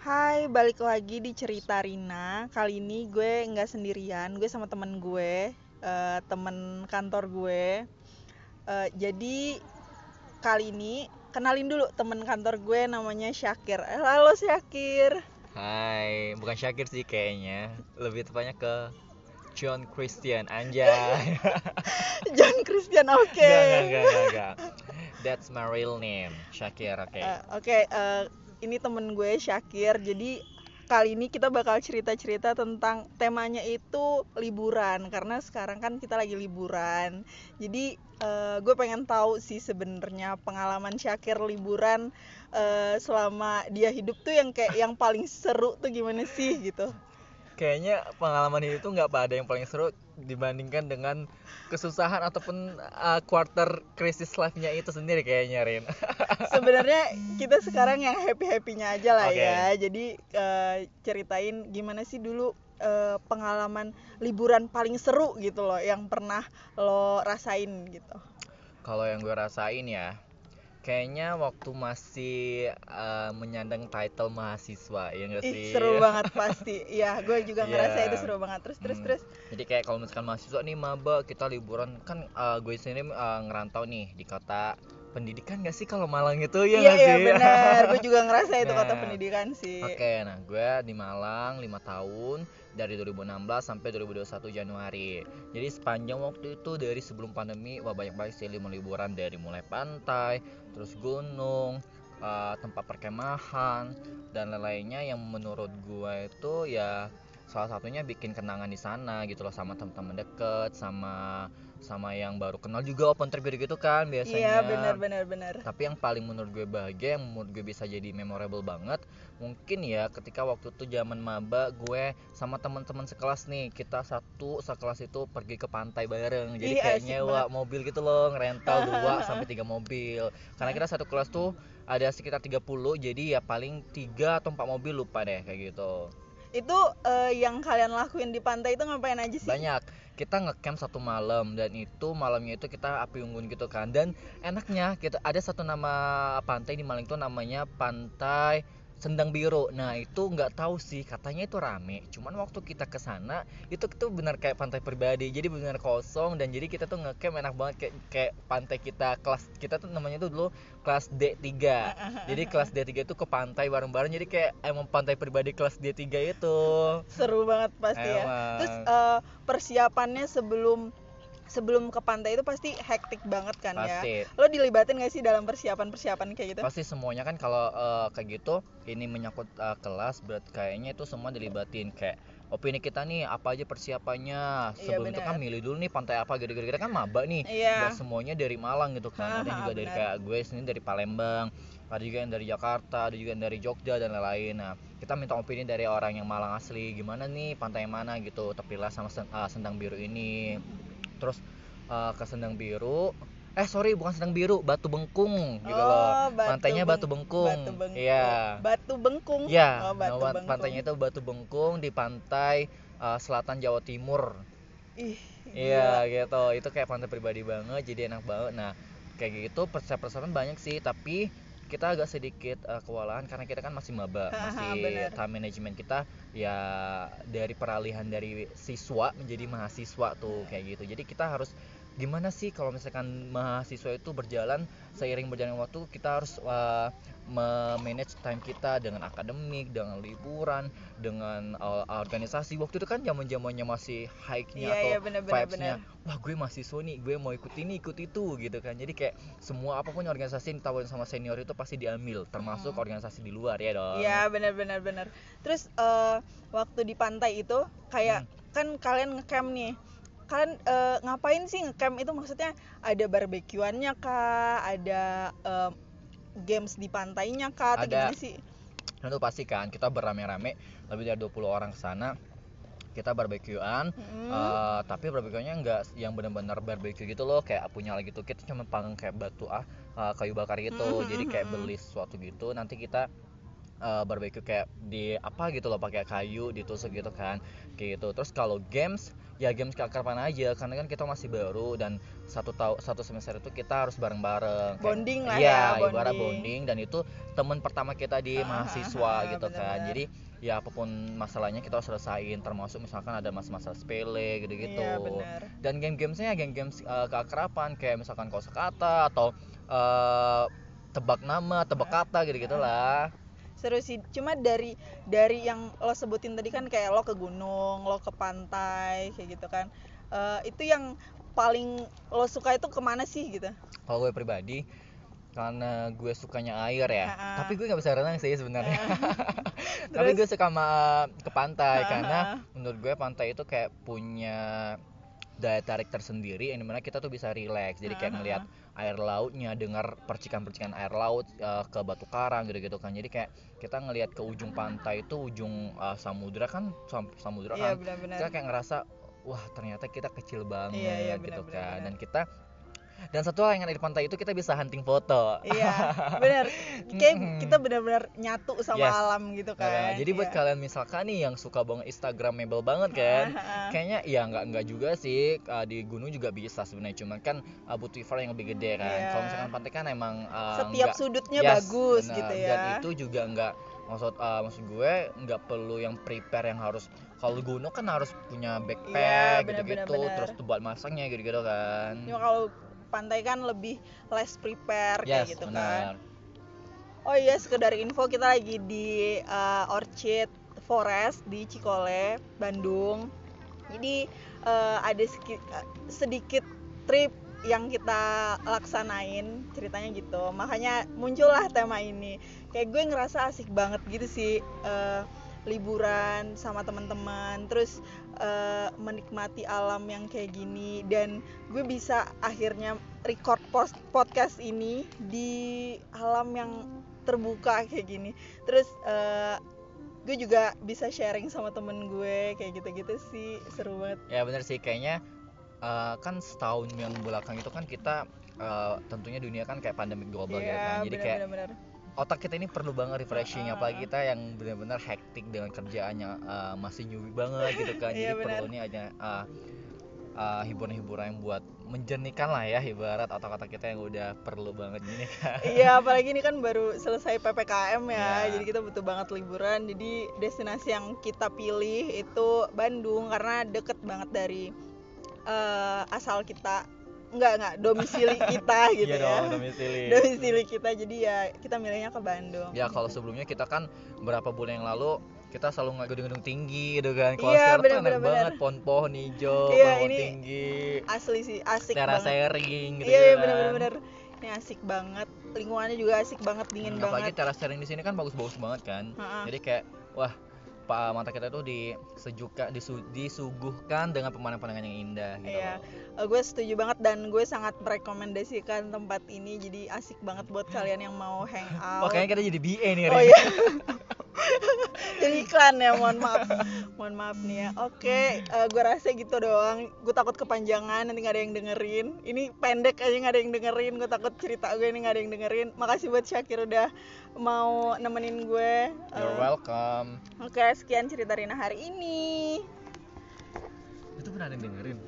Hai, balik lagi di cerita Rina. Kali ini gue nggak sendirian, gue sama temen gue, eh, temen kantor gue. Eh, jadi kali ini kenalin dulu temen kantor gue namanya Syakir. Eh, Halo Syakir. Hai, bukan Syakir sih kayaknya. Lebih tepatnya ke John Christian Anjay. John Christian, oke. Enggak, enggak, enggak, enggak, enggak. That's my real name, Syakir, oke. Eh, Oke, eh, ini temen gue Syakir. Jadi kali ini kita bakal cerita-cerita tentang temanya itu liburan karena sekarang kan kita lagi liburan. Jadi eh, gue pengen tahu sih sebenarnya pengalaman Syakir liburan eh, selama dia hidup tuh yang kayak yang paling seru tuh gimana sih gitu. Kayaknya pengalaman itu nggak pada yang paling seru dibandingkan dengan kesusahan ataupun uh, quarter crisis life-nya itu sendiri kayaknya, Rin. Sebenarnya kita sekarang yang happy-happynya aja lah Oke. ya. Jadi eh, ceritain gimana sih dulu eh, pengalaman liburan paling seru gitu loh yang pernah lo rasain gitu. Kalau yang gue rasain ya, kayaknya waktu masih uh, menyandang title mahasiswa, ya Ih, sih? seru banget pasti. Iya, gue juga ngerasa Iya. itu seru banget. Terus terus Hmm. terus. Jadi kayak kalau misalkan mahasiswa nih maba kita liburan kan uh, gue sendiri uh, ngerantau nih di kota pendidikan gak sih kalau Malang itu ya Iya iya sih? benar. Gue juga ngerasa itu kota Nah, pendidikan sih. Oke, nah gue di Malang 5 tahun dari 2016 sampai 2021 Januari. Jadi sepanjang waktu itu dari sebelum pandemi wah banyak banget sih lima liburan dari mulai pantai, terus gunung, uh, tempat perkemahan dan lain-lainnya yang menurut gue itu ya salah satunya bikin kenangan di sana gitu loh sama teman-teman deket sama sama yang baru kenal juga open trip gitu kan biasanya Iya benar benar benar. tapi yang paling menurut gue bahagia yang menurut gue bisa jadi memorable banget mungkin ya ketika waktu itu zaman maba gue sama teman-teman sekelas nih kita satu sekelas itu pergi ke pantai bareng jadi Ih, kayak asik nyewa banget. mobil gitu loh ngerental dua sampai tiga mobil karena kita satu kelas tuh ada sekitar 30 jadi ya paling tiga atau empat mobil lupa deh kayak gitu Itu eh, yang kalian lakuin di pantai itu ngapain aja sih? banyak kita ngecamp satu malam dan itu malamnya itu kita api unggun gitu kan. Dan enaknya kita ada satu nama pantai di Malang itu namanya pantai Sendang Biru. Nah itu nggak tahu sih katanya itu rame. Cuman waktu kita ke sana itu tuh benar kayak pantai pribadi. Jadi benar kosong dan jadi kita tuh ngecamp enak banget. Kayak kayak pantai kita kelas kita tuh namanya tuh dulu kelas D3 jadi kelas D3 itu ke pantai bareng-bareng. Jadi kayak emang pantai pribadi kelas D3 itu. Seru banget pasti ya. Emang. Terus eh, persiapannya sebelum sebelum ke pantai itu pasti hektik banget kan pasti ya. Lo dilibatin gak sih dalam persiapan-persiapan kayak gitu? pasti semuanya kan kalau eh, kayak gitu ini menyangkut eh, kelas berarti kayaknya itu semua dilibatin kayak opini kita nih apa aja persiapannya Iya, sebelum itu kan milih dulu nih pantai apa gitu gitu kan maba nih Iya. Nggak semuanya dari Malang gitu kan ada juga dari benar. kayak gue sendiri dari Palembang ada juga yang dari Jakarta ada juga yang dari Jogja dan lain-lain nah kita minta opini dari orang yang Malang asli gimana nih pantai mana gitu terpilih sama Sen- eh, Sendang Biru ini terus eh, ke Sendang Biru eh sorry bukan Sendang Biru Batu Bengkung gitu loh Oh, Batu pantainya Beng- Batu Bengkung Batu Bengkung. iya Batu Bengkung. ya Oh, Batu nama Bengkung. pantainya itu Batu Bengkung di pantai eh, selatan Jawa Timur Ih, Iya gitu, itu kayak pantai pribadi banget, jadi enak banget. Nah, kayak gitu persiapan-persiapan banyak sih, tapi kita agak sedikit eh, kewalahan karena kita kan masih maba, masih time management kita. Ya dari peralihan dari siswa menjadi mahasiswa tuh kayak gitu. Jadi kita harus gimana sih kalau misalkan mahasiswa itu berjalan seiring berjalannya waktu kita harus eh, memanage time kita dengan akademik, dengan liburan, dengan eh, organisasi. Waktu itu kan zaman-zamannya masih high-nya Iya, atau iya, bener, bener, vibes-nya bener. wah gue mahasiswa nih gue mau ikut ini ikut itu gitu kan jadi kayak semua apa pun organisasi yang ditawarin sama senior itu pasti diambil termasuk organisasi di luar ya dong Iya benar benar benar. Terus eh, waktu di pantai itu kayak Hmm. kan kalian ngecamp nih. Kalian eh, ngapain sih ngecamp itu maksudnya ada barbekyuannya kah? Ada eh, games di pantainya kah? Atau Ada. gimana sih? Dan itu pasti kan kita berame-rame lebih dari 20 orang ke sana kita barbekyuan Hmm. eh, tapi barbekyuannya nggak yang benar-benar barbecue gitu loh kayak punya lagi tuh kita cuma panggang kayak batu ah eh, kayu bakar gitu Hmm, jadi kayak hmm. beli sesuatu gitu nanti kita eh, barbecue kayak di apa gitu loh pakai kayu ditusuk gitu kan kayak gitu terus kalau games ya games kapan aja karena kan kita masih baru dan satu tahun satu semester itu kita harus bareng-bareng Bonding lah iya ya, ibarat bonding. bonding dan itu teman pertama kita di Ah, mahasiswa ah, gitu kan bener-bener. jadi ya apa pun masalahnya kita harus selesaiin termasuk misalkan ada masalah-masalah sepele gitu-gitu Iya benar. dan game-gamesnya game-game uh, keakraban kayak misalkan kosakata atau uh, tebak nama, tebak kata gitu-gitu lah. Seru sih. Cuma dari dari yang lo sebutin tadi kan kayak lo ke gunung, lo ke pantai kayak gitu kan. Eh, itu yang paling lo suka itu ke mana sih gitu? Kalau gue pribadi karena gue sukanya air ya, Ha-ha. tapi gue nggak bisa renang sih sebenarnya. tapi gue suka sama ke pantai karena menurut gue pantai itu kayak punya daya tarik tersendiri yang di mana kita tuh bisa relax. Jadi kayak ngelihat air lautnya dengar percikan-percikan air laut eh, ke batu karang gitu-gitu kan. Jadi kayak kita ngelihat ke ujung pantai itu ujung eh, samudra kan sam- samudra Iya kan. benar-benar. kita kayak ngerasa wah ternyata kita kecil banget Iya, iya, gitu benar, benar, kan benar. dan kita dan satu hal yang ada di pantai itu kita bisa hunting foto Iya, benar. Kayak kita benar-benar nyatu sama Yes. alam gitu Nah, kan. jadi buat Iya. kalian misalkan nih yang suka banget Instagramable banget kan kayaknya ya nggak nggak juga sih uh, di gunung juga bisa sebenarnya cuman kan uh, butuh effort yang lebih gede kan Iya. kalau misalkan pantai kan emang uh, Setiap nggak- sudutnya Yes, bagus benar. gitu dan ya. itu juga nggak maksud uh, maksud gue nggak perlu yang prepare yang harus kalau gunung kan harus punya Iya, backpack benar, gitu-gitu terus tuh buat masangnya gitu-gitu kan Cuma kalau pantai kan lebih less prepare kayak yes gitu benar kan. Oh iya, sekedar info kita lagi di uh, Orchid Forest di Cikole, Bandung. Jadi uh, ada sedikit trip yang kita laksanain ceritanya gitu. Makanya muncullah tema ini. Kayak gue ngerasa asik banget gitu sih uh, liburan sama teman-teman, terus uh, menikmati alam yang kayak gini. Dan gue bisa akhirnya record post podcast ini di alam yang terbuka kayak gini. Terus eh, gue juga bisa sharing sama temen gue kayak gitu-gitu sih. Seru banget. Ya benar sih. Kayaknya uh, kan setahun yang belakang itu kan kita uh, tentunya dunia kan kayak pandemi global gitu kan. Iya, jadi kayak benar-benar otak kita ini perlu banget refreshing apalagi kita yang benar-benar hektik dengan kerjaannya uh, masih newbie banget gitu kan. Iya, jadi perlu benar. nih aja uh, uh, hiburan-hiburan yang buat menjernihkan lah ya ibarat otak-otak kita yang udah perlu banget gini kan. Iya apalagi ini kan baru selesai ppkm ya Iya. jadi kita butuh banget liburan. Jadi destinasi yang kita pilih itu Bandung karena deket banget dari eh, asal kita nggak nggak. Domisili kita gitu iya ya. dong domisili. Domisili kita. Jadi ya kita milihnya ke Bandung. Ya kalau sebelumnya kita kan berapa bulan yang lalu kita selalu nggak gedung-gedung tinggi gitu kan. Kalau Iya, sekarang bener, tuh enak bener, bener. banget pohon-pohon hijau Iya, pohon tinggi. asli sih asik banget. sharing gitu iya iya kan. bener bener bener ini asik banget. Lingkungannya juga asik banget dingin Hmm, apalagi banget. teras sharing di sini kan bagus-bagus banget kan. Ha-ha. jadi kayak wah pak mata kita tuh disejukan disu- disuguhkan dengan pemandangan-pemandangan yang indah gitu Iya. Eh, gue setuju banget dan gue sangat merekomendasikan tempat ini jadi asik banget buat kalian yang mau hangout. kayaknya kita jadi BA nih Oh Ren. iya. jadi iklan ya, mohon maaf. Mohon maaf nih ya. Oke, eh, gue rasa gitu doang. Gue takut kepanjangan nanti gak ada yang dengerin. Ini pendek aja gak ada yang dengerin. Gue takut cerita gue ini gak ada yang dengerin. Makasih buat Syakir udah mau nemenin gue. You're Eh, welcome. Oke, sekian cerita Rina hari ini. Itu pernah ada yang dengerin?